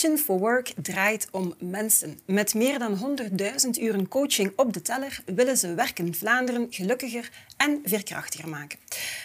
Passion for Work draait om mensen. Met meer dan 100.000 uren coaching op de teller willen ze werk in Vlaanderen gelukkiger en veerkrachtiger maken.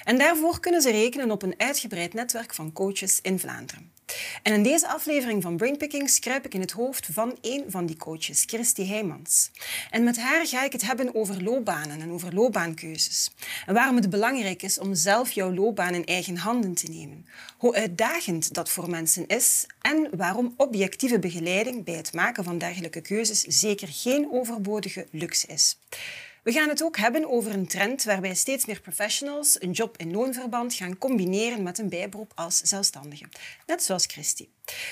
En daarvoor kunnen ze rekenen op een uitgebreid netwerk van coaches in Vlaanderen. En in deze aflevering van Brainpickings kruip ik in het hoofd van één van die coaches, Christy Heijmans. En met haar ga ik het hebben over loopbanen en over loopbaankeuzes. En waarom het belangrijk is om zelf jouw loopbaan in eigen handen te nemen. Hoe uitdagend dat voor mensen is en waarom objectieve begeleiding bij het maken van dergelijke keuzes zeker geen overbodige luxe is. We gaan het ook hebben over een trend waarbij steeds meer professionals een job in loonverband gaan combineren met een bijberoep als zelfstandige. Net zoals Christy.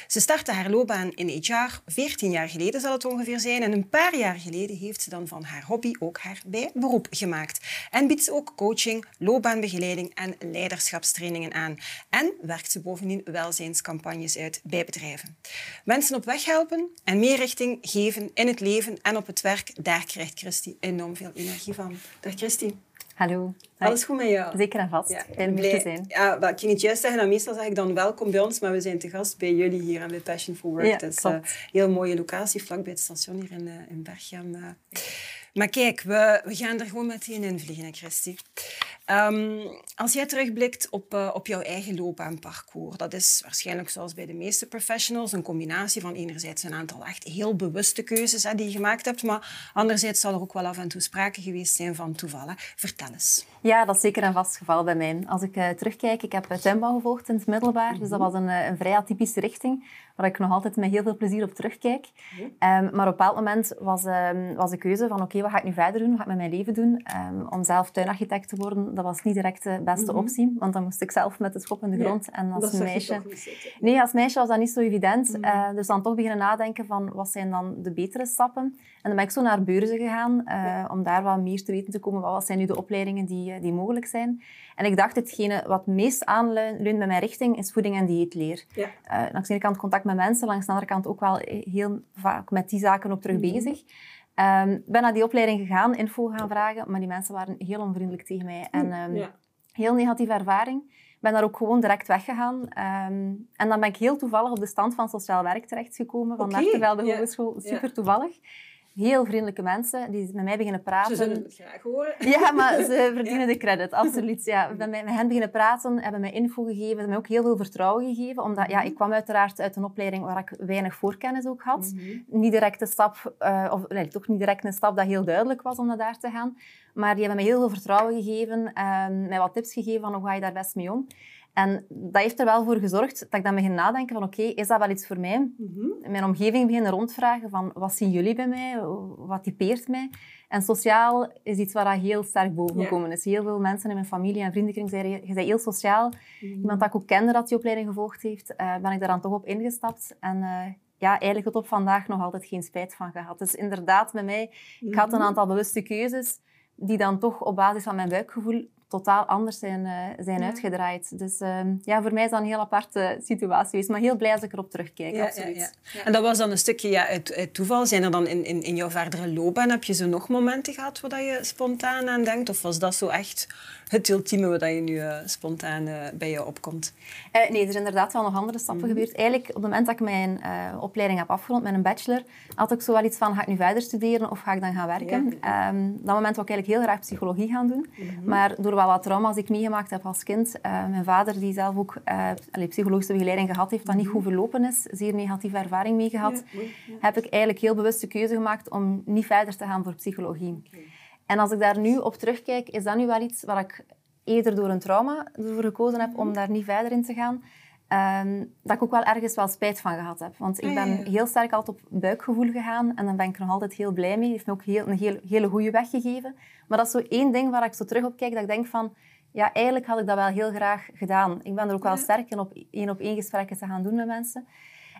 Ze startte haar loopbaan in HR 14 jaar geleden zal het ongeveer zijn en een paar jaar geleden heeft ze dan van haar hobby ook haar bijberoep gemaakt. En biedt ze ook coaching, loopbaanbegeleiding en leiderschapstrainingen aan. En werkt ze bovendien welzijnscampagnes uit bij bedrijven. Mensen op weg helpen en meer richting geven in het leven en op het werk, daar krijgt Christy enorm veel energie van. Dag Christy. Hallo. Alles goed met jou? Zeker en vast. Ja, Fijn te zijn. Ja, ik ging het juist zeggen, en meestal zeg ik dan welkom bij ons, maar we zijn te gast bij jullie hier aan bij Passion for Work. Ja, dus, uh, heel mooie locatie, vlak bij het station hier in, uh, in Berchem. Uh. Maar kijk, we, we gaan er gewoon meteen in vliegen, hè, Christy. Um, als jij terugblikt op, uh, op jouw eigen loopbaanparcours, dat is waarschijnlijk zoals bij de meeste professionals een combinatie van enerzijds een aantal echt heel bewuste keuzes hè, die je gemaakt hebt, maar anderzijds zal er ook wel af en toe sprake geweest zijn van toevallen. Vertel eens. Ja, dat is zeker een vast geval bij mij. Als ik uh, terugkijk, ik heb tuinbouw gevolgd in het middelbaar, dus dat was een, een vrij atypische richting, waar ik nog altijd met heel veel plezier op terugkijk. Mm -hmm. um, maar op een bepaald moment was, um, was de keuze van oké, okay, wat ga ik nu verder doen? Wat ga ik met mijn leven doen? Um, om zelf tuinarchitect te worden, dat was niet direct de beste mm -hmm. optie, want dan moest ik zelf met de schop in de grond. Ja, en als dat meisje... Nee, als meisje was dat niet zo evident. Uh, dus dan toch beginnen nadenken van wat zijn dan de betere stappen. En dan ben ik zo naar beurzen gegaan, uh, ja. om daar wat meer te weten te komen. Wat zijn nu de opleidingen die, die mogelijk zijn? En ik dacht, hetgene wat meest aanleunt bij mijn richting, is voeding en dieetleer. Ja. Uh, langs de ene kant contact met mensen, langs de andere kant ook wel heel vaak met die zaken ook terug mm -hmm. bezig. Ik um, ben naar die opleiding gegaan, info gaan vragen, maar die mensen waren heel onvriendelijk tegen mij. En, um, ja. Heel negatieve ervaring. Ik ben daar ook gewoon direct weggegaan. Um, en dan ben ik heel toevallig op de stand van sociaal werk terechtgekomen, van okay. Ja. Hogeschool. Super toevallig. Heel vriendelijke mensen die met mij beginnen praten. Ze zullen het graag horen. Ja, maar ze verdienen ja. de credit, absoluut. Ja, we met hen beginnen praten, hebben mij info gegeven, hebben mij ook heel veel vertrouwen gegeven. Omdat ja, ik kwam uiteraard uit een opleiding waar ik weinig voorkennis ook had. Mhm. Mm -hmm. Niet direct een stap, uh, of nee, toch niet direct een stap dat heel duidelijk was om naar daar te gaan. Maar die hebben mij heel veel vertrouwen gegeven, uh, mij wat tips gegeven van hoe ga je daar best mee om. En dat heeft er wel voor gezorgd dat ik dan begin nadenken van oké, okay, is dat wel iets voor mij? Mm -hmm. Mijn omgeving beginnen rondvragen van wat zien jullie bij mij? Wat typeert mij? En sociaal is iets waar heel sterk boven gekomen is. Heel veel mensen in mijn familie en vriendenkring zeiden, je bent heel sociaal. Mm -hmm. Iemand dat ik ook kende dat die opleiding gevolgd heeft, uh, ben ik daar dan toch op ingestapt. En uh, ja, eigenlijk tot op vandaag nog altijd geen spijt van gehad. Dus inderdaad, met mij, ik had een aantal bewuste keuzes die dan toch op basis van mijn buikgevoel totaal anders zijn, uh, zijn ja. uitgedraaid. Dus uh, ja, voor mij is dat een heel aparte situatie geweest. Maar heel blij als ik erop terugkijk, ja, absoluut. Ja, ja. En dat was dan een stukje ja, uit, uit, toeval. Zijn er dan in, in, in jouw verdere loopbaan, heb je zo nog momenten gehad waar je spontaan aan denkt? Of was dat zo echt het ultieme wat je nu uh, spontaan uh, bij je opkomt? Uh, nee, er zijn inderdaad wel nog andere stappen mm -hmm. gebeurd. Eigenlijk, op het moment dat ik mijn opleiding heb afgerond met een bachelor, had ik zo wel iets van, ga ik nu verder studeren of ga ik dan gaan werken? Ja. Um, dat moment wou ik eigenlijk heel graag psychologie gaan doen. Mm -hmm. Maar door wel wat trauma's die ik meegemaakt heb als kind, mijn vader, die zelf ook allee, psychologische begeleiding gehad heeft, dat niet goed verlopen is, zeer negatieve ervaring mee gehad, ja, ja. heb ik eigenlijk heel bewust de keuze gemaakt om niet verder te gaan voor psychologie. Okay. En als ik daar nu op terugkijk, is dat nu wel iets waar ik eerder door een trauma voor gekozen heb om daar niet verder in te gaan. Um, dat ik ook wel ergens wel spijt van gehad heb. Want ik ben heel sterk altijd op buikgevoel gegaan en dan ben ik er nog altijd heel blij mee. Het heeft me ook heel, een heel, hele goede weg gegeven. Maar dat is zo één ding waar ik zo terug op kijk, dat ik denk van... Ja, eigenlijk had ik dat wel heel graag gedaan. Ik ben er ook wel sterk in op één op één gesprekken te gaan doen met mensen.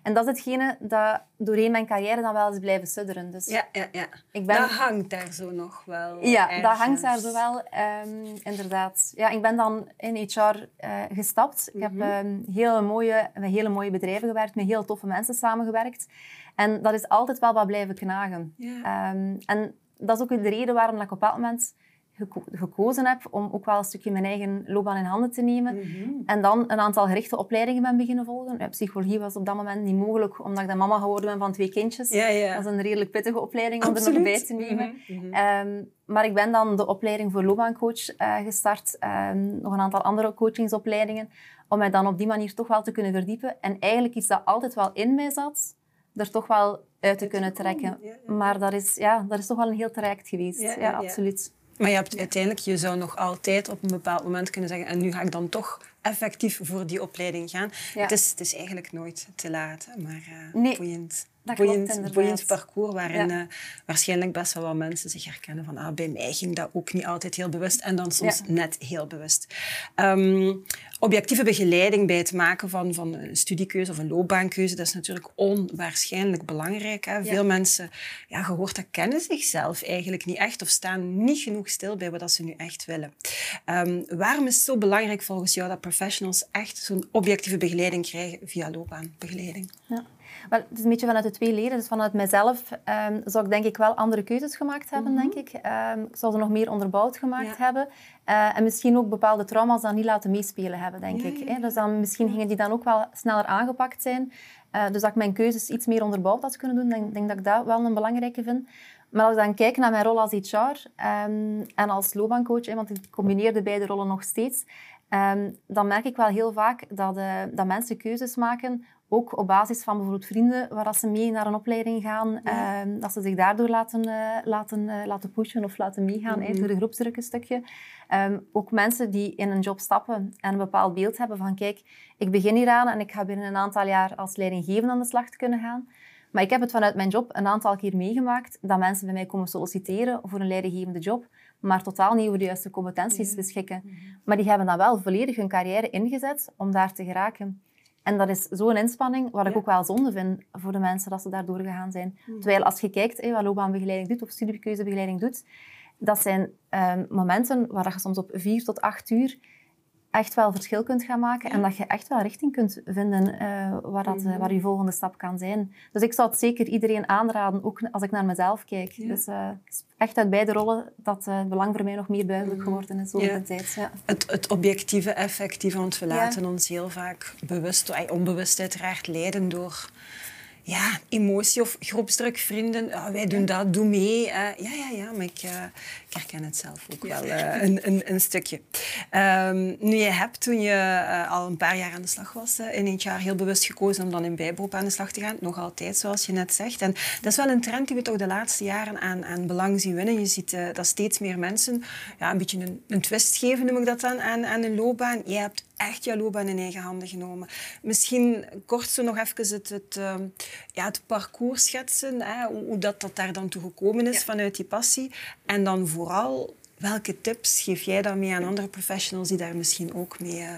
En dat is hetgene dat doorheen mijn carrière dan wel eens blijven sudderen. Dus Ja, ja, ja. Ik ben- Dat hangt daar zo nog wel Ja, dat hangt daar zo wel, ehm, inderdaad. Ja, ik ben dan in HR eh, gestapt. Ik heb ehm, hele mooie, met hele mooie bedrijven gewerkt, met heel toffe mensen samengewerkt. En dat is altijd wel wat blijven knagen. Ja. Ehm, en dat is ook de reden waarom ik op dat moment geko- gekozen heb om ook wel een stukje mijn eigen loopbaan in handen te nemen. Mhm. En dan een aantal gerichte opleidingen ben beginnen volgen. Ja, psychologie was op dat moment niet mogelijk, omdat ik dan mama geworden ben van twee kindjes. Ja, ja. Dat is een redelijk pittige opleiding om er nog bij te nemen. Mhm, mhm. Ehm, maar ik ben dan de opleiding voor loopbaancoach eh, gestart. Ehm, nog een aantal andere coachingsopleidingen. Om mij dan op die manier toch wel te kunnen verdiepen. En eigenlijk iets dat altijd wel in mij zat, er toch wel uit te kunnen trekken. Maar dat is, ja, dat is toch wel een heel traject geweest. Ja. absoluut. Maar je hebt uiteindelijk, je zou nog altijd op een bepaald moment kunnen zeggen en nu ga ik dan toch effectief voor die opleiding gaan. Ja. Het, is, het is eigenlijk nooit te laat, maar Nee, boeiend. Dat boeiend, parcours waarin Ja. eh, waarschijnlijk best wel wat mensen zich herkennen van ah, bij mij ging dat ook niet altijd heel bewust en dan soms Ja. net heel bewust. Ehm, objectieve begeleiding bij het maken van, van een studiekeuze of een loopbaankeuze, dat is natuurlijk onwaarschijnlijk belangrijk. Hè. Veel mensen, ja, gehoord dat kennen zichzelf eigenlijk niet echt of staan niet genoeg stil bij wat ze nu echt willen. Ehm, waarom is het zo belangrijk volgens jou dat professionals echt zo'n objectieve begeleiding krijgen via loopbaanbegeleiding? Ja. Wel, het is een beetje vanuit de twee leden. Dus vanuit mijzelf ehm, zou ik denk ik wel andere keuzes gemaakt hebben, denk ik. Ehm, ik zou ze nog meer onderbouwd gemaakt Mhm. Ja. hebben. Eh, en misschien ook bepaalde trauma's dan niet laten meespelen hebben, denk Ja, ik. hè. Dus dan, misschien gingen die dan ook wel sneller aangepakt zijn. Eh, dus dat ik mijn keuzes iets meer onderbouwd had kunnen doen. Denk, denk dat ik dat wel een belangrijke vind. Maar als ik dan kijk naar mijn rol als HR ehm, en als loopbaancoach, want ik combineer de beide rollen nog steeds, dan merk ik wel heel vaak dat, eh, dat mensen keuzes maken, ook op basis van bijvoorbeeld vrienden, waar dat ze mee naar een opleiding gaan, Ja. ehm, dat ze zich daardoor laten, eh, laten, eh, laten pushen of laten meegaan, hè, door de groepsdruk een stukje. Ehm, ook mensen die in een job stappen en een bepaald beeld hebben van kijk, ik begin hier aan en ik ga binnen een aantal jaar als leidinggevende aan de slag te kunnen gaan. Maar ik heb het vanuit mijn job een aantal keer meegemaakt dat mensen bij mij komen solliciteren voor een leidinggevende job, maar totaal niet over de juiste competenties beschikken. Maar die hebben dan wel volledig hun carrière ingezet om daar te geraken. En dat is zo'n inspanning, wat ik Ja. ook wel zonde vind voor de mensen dat ze daar doorgegaan zijn. Terwijl als je kijkt hé, wat loopbaanbegeleiding doet of studiekeuzebegeleiding doet, dat zijn ehm, momenten waar je soms op vier tot acht uur echt wel verschil kunt gaan maken en dat je echt wel richting kunt vinden eh, waar, dat, eh, waar je volgende stap kan zijn. Dus ik zou het zeker iedereen aanraden, ook als ik naar mezelf kijk. Ja. Dus eh, echt uit beide rollen dat het belang voor mij nog meer duidelijk geworden is over Ja. de tijd. Ja. Het, het objectieve, effectieve, want we laten ons heel vaak bewust, onbewust uiteraard, leiden door ja, emotie of groepsdruk, vrienden. Ah, wij doen dat, doe mee. Eh, ja, ja, ja, maar ik, ik herken het zelf ook wel eh, een, een, een stukje. Ehm, nu, je hebt toen je al een paar jaar aan de slag was in eentje jaar heel bewust gekozen om dan in bijberoep aan de slag te gaan. Nog altijd, zoals je net zegt. En dat is wel een trend die we toch de laatste jaren aan, aan belang zien winnen. Je ziet dat steeds meer mensen ja, een beetje een, een twist geven, noem ik dat dan, aan, aan een loopbaan. Je hebt echt jouw loopbaan in eigen handen genomen. Misschien kort zo nog even het, het, eh, ja, het parcours schetsen, hè, hoe, hoe dat, dat daar dan toe gekomen is vanuit die passie. En dan vooral, welke tips geef jij dan mee aan andere professionals die daar misschien ook mee, eh,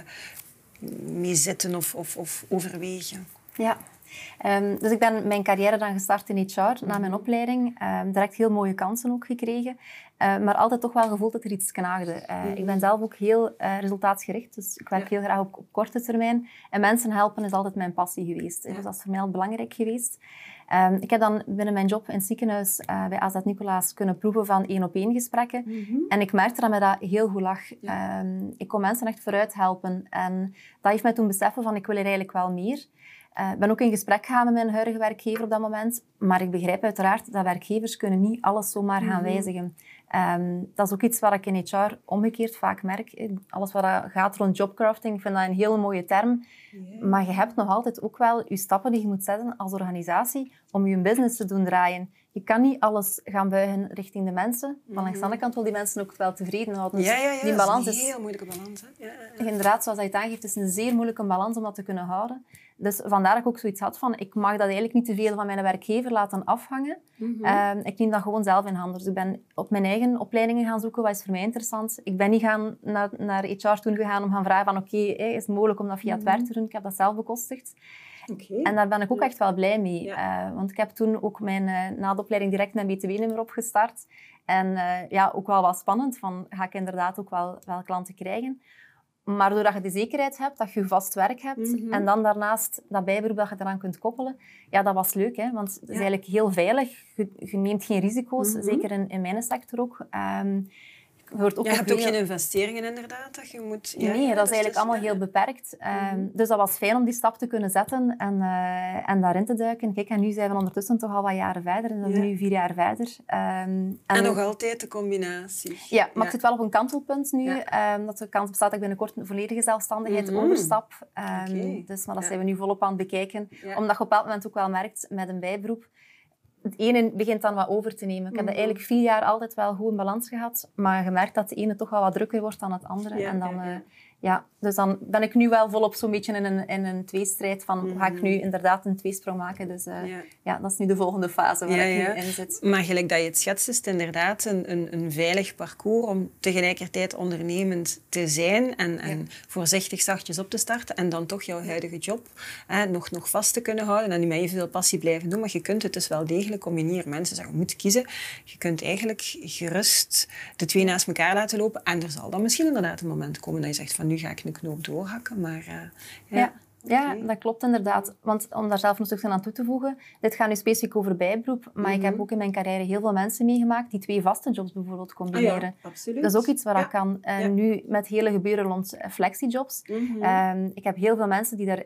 mee zitten of, of, of overwegen? Ja. Ehm, dus ik ben mijn carrière dan gestart in HR na mijn opleiding. Ehm, direct heel mooie kansen ook gekregen. Eh, maar altijd toch wel gevoeld dat er iets knaagde. Eh, Ik ben zelf ook heel eh, resultaatsgericht. Dus ik werk heel graag op, op korte termijn. En mensen helpen is altijd mijn passie geweest. Dus dat is voor mij al belangrijk geweest. Ehm, ik heb dan binnen mijn job in het ziekenhuis eh, bij AZ Nicolaas kunnen proeven van één-op-één gesprekken. En ik merkte dat mij dat heel goed lag. Ehm, ik kon mensen echt vooruit helpen. En dat heeft mij toen beseffen van ik wil er eigenlijk wel meer. Eh, Ik ben ook in gesprek gegaan met mijn huidige werkgever op dat moment. Maar ik begrijp uiteraard dat werkgevers kunnen niet alles zomaar gaan wijzigen. Ehm, dat is ook iets wat ik in HR omgekeerd vaak merk. Eh, Alles wat dat gaat rond jobcrafting, ik vind dat een hele mooie term. Maar je hebt nog altijd ook wel je stappen die je moet zetten als organisatie om je business te doen draaien. Je kan niet alles gaan buigen richting de mensen. Maar langs de andere kant wil die mensen ook wel tevreden houden. Dus Ja, ja, ja. die dat balans is een heel moeilijke balans. Hè? Ja, ja, ja. Inderdaad, zoals je het aangeeft, is een zeer moeilijke balans om dat te kunnen houden. Dus vandaar dat ik ook zoiets had van, ik mag dat eigenlijk niet te veel van mijn werkgever laten afhangen. Ehm, ik neem dat gewoon zelf in handen. Dus ik ben op mijn eigen opleidingen gaan zoeken, wat is voor mij interessant. Ik ben niet gaan naar, naar HR toen gegaan om gaan vragen van, oké, is het mogelijk om dat via het werk te doen? Ik heb dat zelf bekostigd. En daar ben ik ook echt wel blij mee. Eh, want ik heb toen ook mijn, uh, na de opleiding direct mijn BTW-nummer opgestart. En uh, ja, ook wel wat spannend, van ga ik inderdaad ook wel, wel klanten krijgen. Maar doordat je de zekerheid hebt, dat je vast werk hebt mhm. en dan daarnaast dat bijberoep dat je eraan kunt koppelen, ja, dat was leuk. Hè? Want het is eigenlijk heel veilig. Je, neemt geen risico's, mhm. zeker in, in mijn sector ook. Um, je, ook je hebt ook geen investeringen inderdaad dat je moet... Ja, nee, dat is eigenlijk allemaal heel beperkt. Um, dus dat was fijn om die stap te kunnen zetten en, uh, en daarin te duiken. Kijk, en nu zijn we ondertussen toch al wat jaren verder. En dan zijn we nu vier jaar verder. Um, en, en, nog altijd de combinatie. Ja, maar ik zit wel op een kantelpunt nu. Um, dat de kans bestaat dat ik binnenkort een volledige zelfstandigheid mm overstap. Okay. Dus maar dat zijn we nu volop aan het bekijken. Omdat je op een bepaald moment ook wel merkt met een bijberoep het ene begint dan wat over te nemen. Ik heb mm eigenlijk vier jaar altijd wel goed in balans gehad, maar gemerkt dat de ene toch wel wat drukker wordt dan het andere. en dan, ja, ja, dus dan ben ik nu wel volop zo'n beetje in een, in een tweestrijd van ga ik nu mhm. inderdaad een tweesprong maken. Dus uh, ja. dat is nu de volgende fase waar ik nu in zit. Maar gelijk dat je het schetst, is het inderdaad een, een, een veilig parcours om tegelijkertijd ondernemend te zijn en, en voorzichtig zachtjes op te starten en dan toch jouw huidige job hè, nog, nog vast te kunnen houden en niet met veel passie blijven doen. Maar je kunt het dus wel degelijk combineren. Mensen zeggen, je moet kiezen. Je kunt eigenlijk gerust de twee naast elkaar laten lopen en er zal dan misschien inderdaad een moment komen dat je zegt van nu ga ik een knoop doorhakken. Maar, uh, ja. ja. dat klopt inderdaad. Want om daar zelf een stukje aan toe te voegen, dit gaat nu specifiek over bijberoep, maar ik heb mhm. ook in mijn carrière heel veel mensen meegemaakt die twee vaste jobs bijvoorbeeld combineren. Ah, ja, absoluut. Dat is ook iets waar ik kan. Uh, nu met hele gebeuren rond flexijobs. Mm -hmm. ik heb heel veel mensen die daar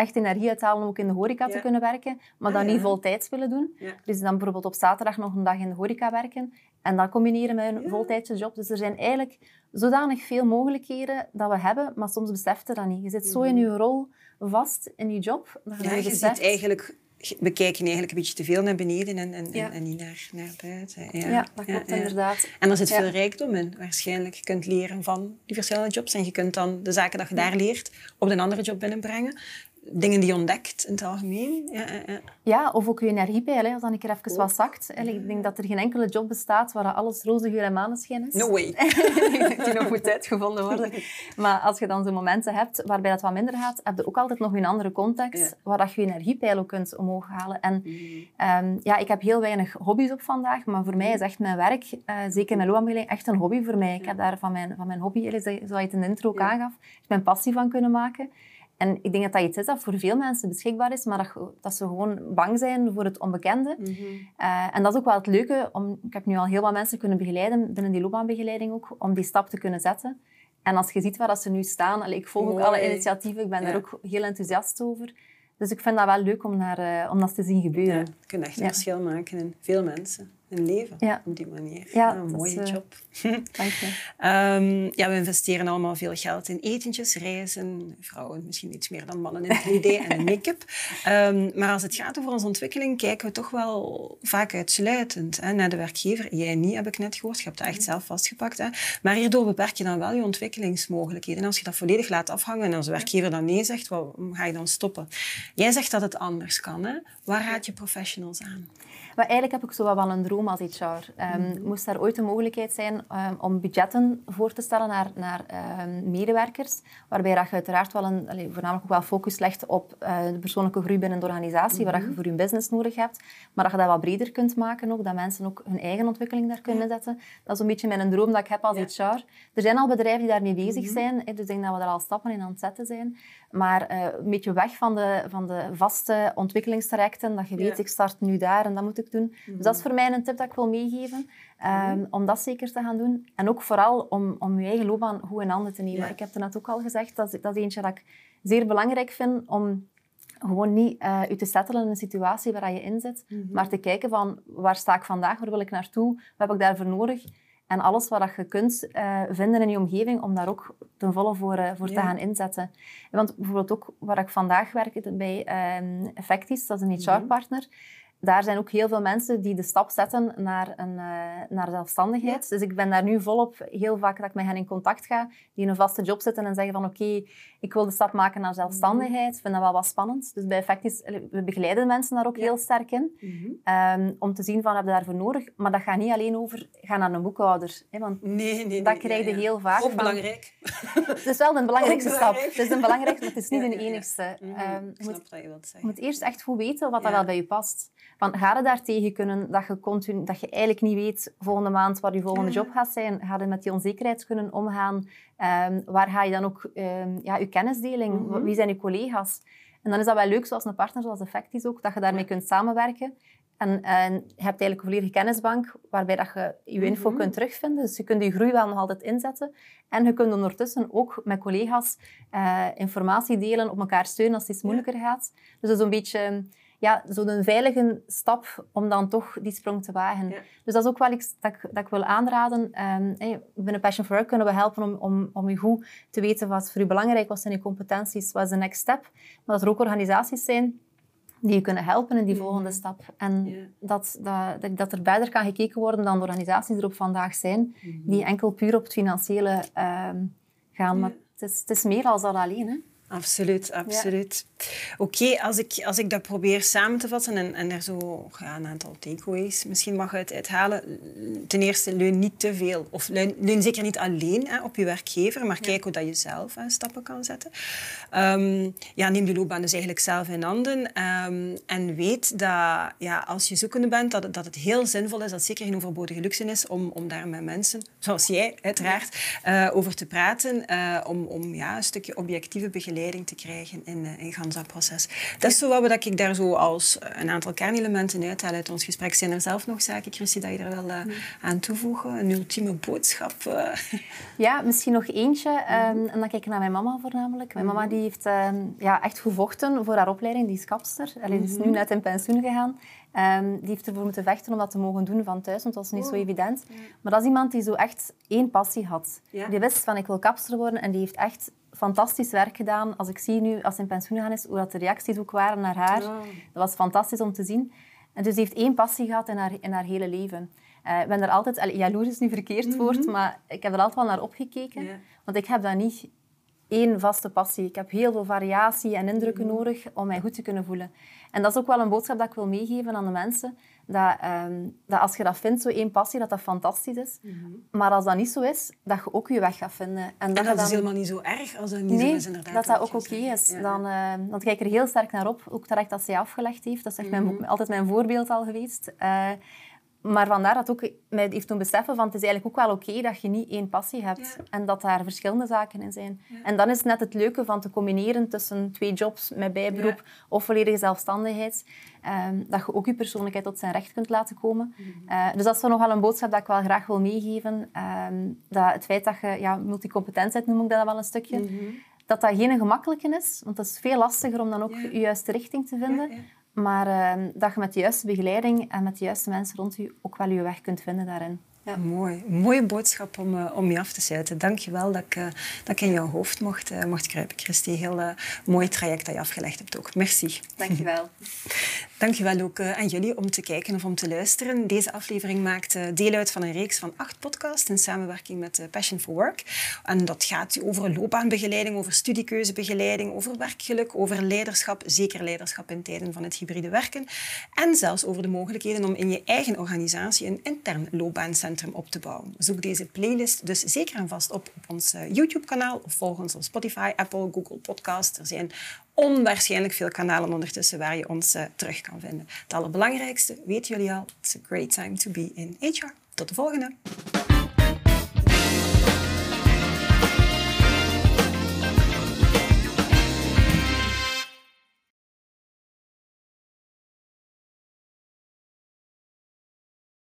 echt energie uithalen om ook in de horeca te kunnen werken, maar dan niet voltijds willen doen. Dus dan bijvoorbeeld op zaterdag nog een dag in de horeca werken en dat combineren met een voltijdse job. Dus er zijn eigenlijk zodanig veel mogelijkheden dat we hebben, maar soms beseft je dat niet. Je zit zo in mhm. je rol vast, in je job. Dat je ja, je zit eigenlijk we kijken eigenlijk een beetje te veel naar beneden en, en, en niet naar, naar buiten. Ja, ja dat klopt inderdaad. En er zit veel rijkdom in, waarschijnlijk. Je kunt leren van die verschillende jobs en je kunt dan de zaken dat je daar leert op een andere job binnenbrengen dingen die je ontdekt in het algemeen. Ja, ja. ja of ook je energiepeil, als dan een keer even wat zakt. Ik denk dat er geen enkele job bestaat waar alles roze geur en maneschijn is. No way. die nog moet uitgevonden worden. Maar als je dan zo'n momenten hebt waarbij dat wat minder gaat, heb je ook altijd nog een andere context waar dat je je energiepeil ook kunt omhoog halen. En mm. ehm, ja, ik heb heel weinig hobby's op vandaag, maar voor mij is echt mijn werk, uh, zeker mijn loonbegeleiding, echt een hobby voor mij. Ik heb daar van mijn, van mijn hobby, zoals je het in de intro ook aangaf, mijn passie van kunnen maken. En ik denk dat dat iets is dat voor veel mensen beschikbaar is, maar dat, dat ze gewoon bang zijn voor het onbekende. Mhm. Eh, en dat is ook wel het leuke. Om, ik heb nu al heel wat mensen kunnen begeleiden, binnen die loopbaanbegeleiding ook, om die stap te kunnen zetten. En als je ziet waar dat ze nu staan, allee, ik volg ook alle initiatieven, ik ben daar ook heel enthousiast over. Dus ik vind dat wel leuk om, naar, uh, om dat te zien gebeuren. Ja, je kunt echt een verschil maken in veel mensen hun leven ja. op die manier. Ja, een mooie uh, job. Dank je. um, ja, we investeren allemaal veel geld in etentjes, reizen. Vrouwen misschien iets meer dan mannen in 3D en make-up. Um, maar als het gaat over onze ontwikkeling, kijken we toch wel vaak uitsluitend hè, naar de werkgever. Jij niet, heb ik net gehoord. Je hebt dat echt zelf vastgepakt. Hè. Maar hierdoor beperk je dan wel je ontwikkelingsmogelijkheden. En als je dat volledig laat afhangen en als de werkgever dan nee zegt, wat ga je dan stoppen? Jij zegt dat het anders kan. Hè? Waar raad je professionals aan? Maar eigenlijk heb ik zo wel een droom als HR. Um, ehm, Moest er ooit een mogelijkheid zijn um, om budgetten voor te stellen naar, naar um, medewerkers, waarbij je uiteraard wel een, allee, voornamelijk ook wel focus legt op uh, de persoonlijke groei binnen de organisatie, mm -hmm. waar je voor je business nodig hebt, maar dat je dat wat breder kunt maken ook, dat mensen ook hun eigen ontwikkeling daar kunnen zetten. Dat is een beetje mijn droom dat ik heb als HR. Er zijn al bedrijven die daarmee bezig mhm. zijn, dus ik denk dat we daar al stappen in aan het zetten zijn. Maar uh, een beetje weg van de, van de vaste ontwikkelingstrajecten, dat je weet, ik start nu daar en dat moet ik doen. Dus dat is voor mij een tip dat ik wil meegeven, um, om dat zeker te gaan doen. En ook vooral om, om je eigen loopbaan goed in handen te nemen. Ik heb het net ook al gezegd, dat, dat is eentje dat ik zeer belangrijk vind om gewoon niet uh, je te settelen in een situatie waar je in zit, mhm. maar te kijken van waar sta ik vandaag, waar wil ik naartoe, wat heb ik daarvoor nodig en alles wat je kunt uh, vinden in je omgeving, om daar ook ten volle voor, uh, voor te gaan inzetten. Want bijvoorbeeld ook waar ik vandaag werk bij um, Effectis, dat is een HR-partner. Daar zijn ook heel veel mensen die de stap zetten naar, een, uh, naar zelfstandigheid. Dus ik ben daar nu volop, heel vaak dat ik met hen in contact ga, die in een vaste job zitten en zeggen van oké, ik wil de stap maken naar zelfstandigheid. Ik vind dat wel wat spannend. Dus bij Effectis, we begeleiden mensen daar ook heel sterk in. um, om te zien van, heb je daarvoor nodig? Maar dat gaat niet alleen over, ga naar een boekhouder. Hè, want nee, nee, dat krijg je heel vaak. Ook belangrijk. Het is wel de belangrijkste stap. Het is de belangrijkste, maar het is niet de enigste. Mm -hmm. um, je, moet, je, je moet eerst echt goed weten wat dat wel bij je past. Van, ga je daar tegen kunnen dat je, continu, dat je eigenlijk niet weet volgende maand wat je volgende job gaat zijn? Ga je met die onzekerheid kunnen omgaan? Um, waar ga je dan ook um, ja, je kennisdeling? Mm -hmm. Wie zijn je collega's? En dan is dat wel leuk, zoals een partner zoals Effectis ook, dat je daarmee kunt samenwerken. En, en, je hebt eigenlijk een volledige kennisbank waarbij dat je je info mm -hmm. kunt terugvinden. Dus je kunt je groei wel nog altijd inzetten. En je kunt ondertussen ook met collega's uh, informatie delen, op elkaar steunen als het iets moeilijker gaat. Dus dat is een beetje ja, zo'n veilige stap om dan toch die sprong te wagen. Ja. Dus dat is ook wel iets dat ik, dat ik wil aanraden. Um, hey, binnen Passion for Work kunnen we helpen om, om, om je goed te weten wat voor je belangrijk was en je competenties, wat is de next step. Maar dat er ook organisaties zijn die je kunnen helpen in die ja. volgende stap. En ja. dat, dat, dat er verder kan gekeken worden dan de organisaties er op vandaag zijn, -hmm. die enkel puur op het financiële um, gaan. Maar het is, het is meer dan dat alleen. Hè. Absoluut, absoluut. Ja. Oké, okay, als, ik, als ik dat probeer samen te vatten en, en er zo ja, een aantal takeaways misschien mag uit, uithalen. Ten eerste, leun niet te veel. Of leun, leun zeker niet alleen hè, op je werkgever, maar ja. kijk hoe dat je zelf hè, stappen kan zetten. Um, ja, neem de loopbaan dus eigenlijk zelf in handen. Um, en weet dat ja, als je zoekende bent, dat, dat het heel zinvol is, dat zeker geen overbodige luxe is, om, om daar met mensen, zoals jij uiteraard, uh, over te praten. Uh, om, om ja, een stukje objectieve begeleiding te krijgen in, uh, in dat proces. Dat is zo wat ik daar zo als een aantal kernelementen uithaal uit ons gesprek. Zijn er zelf nog zaken, Christy, dat je er wel uh, aan toevoegen? Een ultieme boodschap? Ja, misschien nog eentje. Um, en dan kijk ik naar mijn mama voornamelijk. Mijn mama die heeft um, ja, echt gevochten voor haar opleiding. Die is kapster. Allee, die is nu net in pensioen gegaan. Um, die heeft ervoor moeten vechten om dat te mogen doen van thuis, want dat was niet oh. zo evident. Ja. Maar dat is iemand die zo echt één passie had. Ja. Die wist van, ik wil kapster worden. En die heeft echt fantastisch werk gedaan. Als ik zie nu, als ze in pensioen gegaan is, hoe dat de reacties ook waren naar haar. Dat was fantastisch om te zien. En dus die heeft één passie gehad in haar, in haar hele leven. Uh, ik ben er altijd... Allee, jaloers is nu verkeerd mm -hmm. woord, maar ik heb er altijd wel naar opgekeken. Yeah. Want ik heb dat niet één vaste passie. Ik heb heel veel variatie en indrukken mm -hmm. nodig om mij goed te kunnen voelen. En dat is ook wel een boodschap dat ik wil meegeven aan de mensen. Dat, um, dat als je dat vindt, zo één passie, dat dat fantastisch is. Mm -hmm. Maar als dat niet zo is, dat je ook je weg gaat vinden. En, en dat, dat dan... is helemaal niet zo erg als dat niet nee, zo is, inderdaad. dat dat ook oké okay is. Ja. Dan, uh, dan kijk ik er heel sterk naar op. Ook terecht dat zij afgelegd heeft. Dat is echt mm -hmm. mijn, altijd mijn voorbeeld al geweest. Uh, maar vandaar dat ook mij heeft toen beseffen van het is eigenlijk ook wel oké okay dat je niet één passie hebt ja. en dat daar verschillende zaken in zijn. Ja. En dan is het net het leuke van te combineren tussen twee jobs met bijberoep ja. of volledige zelfstandigheid, um, dat je ook je persoonlijkheid tot zijn recht kunt laten komen. Mm -hmm. uh, dus dat is nog wel een boodschap dat ik wel graag wil meegeven. Um, dat het feit dat je ja, multicompetent bent, noem ik dat wel een stukje, mm -hmm. dat dat geen gemakkelijke is, want het is veel lastiger om dan ook je juiste richting te vinden. Maar dat je met de juiste begeleiding en met de juiste mensen rond je ook wel je weg kunt vinden daarin. Ja. Mooi. Mooie boodschap om, uh, om je af te sluiten. Dank je wel dat ik, uh, dat ik in jouw hoofd mocht, uh, mocht kruipen, Christy. Heel mooi traject dat je afgelegd hebt ook. Merci. Dank je wel. Dank je wel ook aan jullie om te kijken of om te luisteren. Deze aflevering maakt deel uit van een reeks van acht podcasts in samenwerking met Passion for Work. En dat gaat over loopbaanbegeleiding, over studiekeuzebegeleiding, over werkgeluk, over leiderschap, zeker leiderschap in tijden van het hybride werken. En zelfs over de mogelijkheden om in je eigen organisatie een intern loopbaancentrum op te bouwen. Zoek deze playlist dus zeker en vast op op ons YouTube-kanaal of volg ons op Spotify, Apple, Google Podcast. Er zijn onwaarschijnlijk veel kanalen ondertussen waar je ons uh, terug kan vinden. Het allerbelangrijkste weten jullie al. It's a great time to be in HR. Tot de volgende!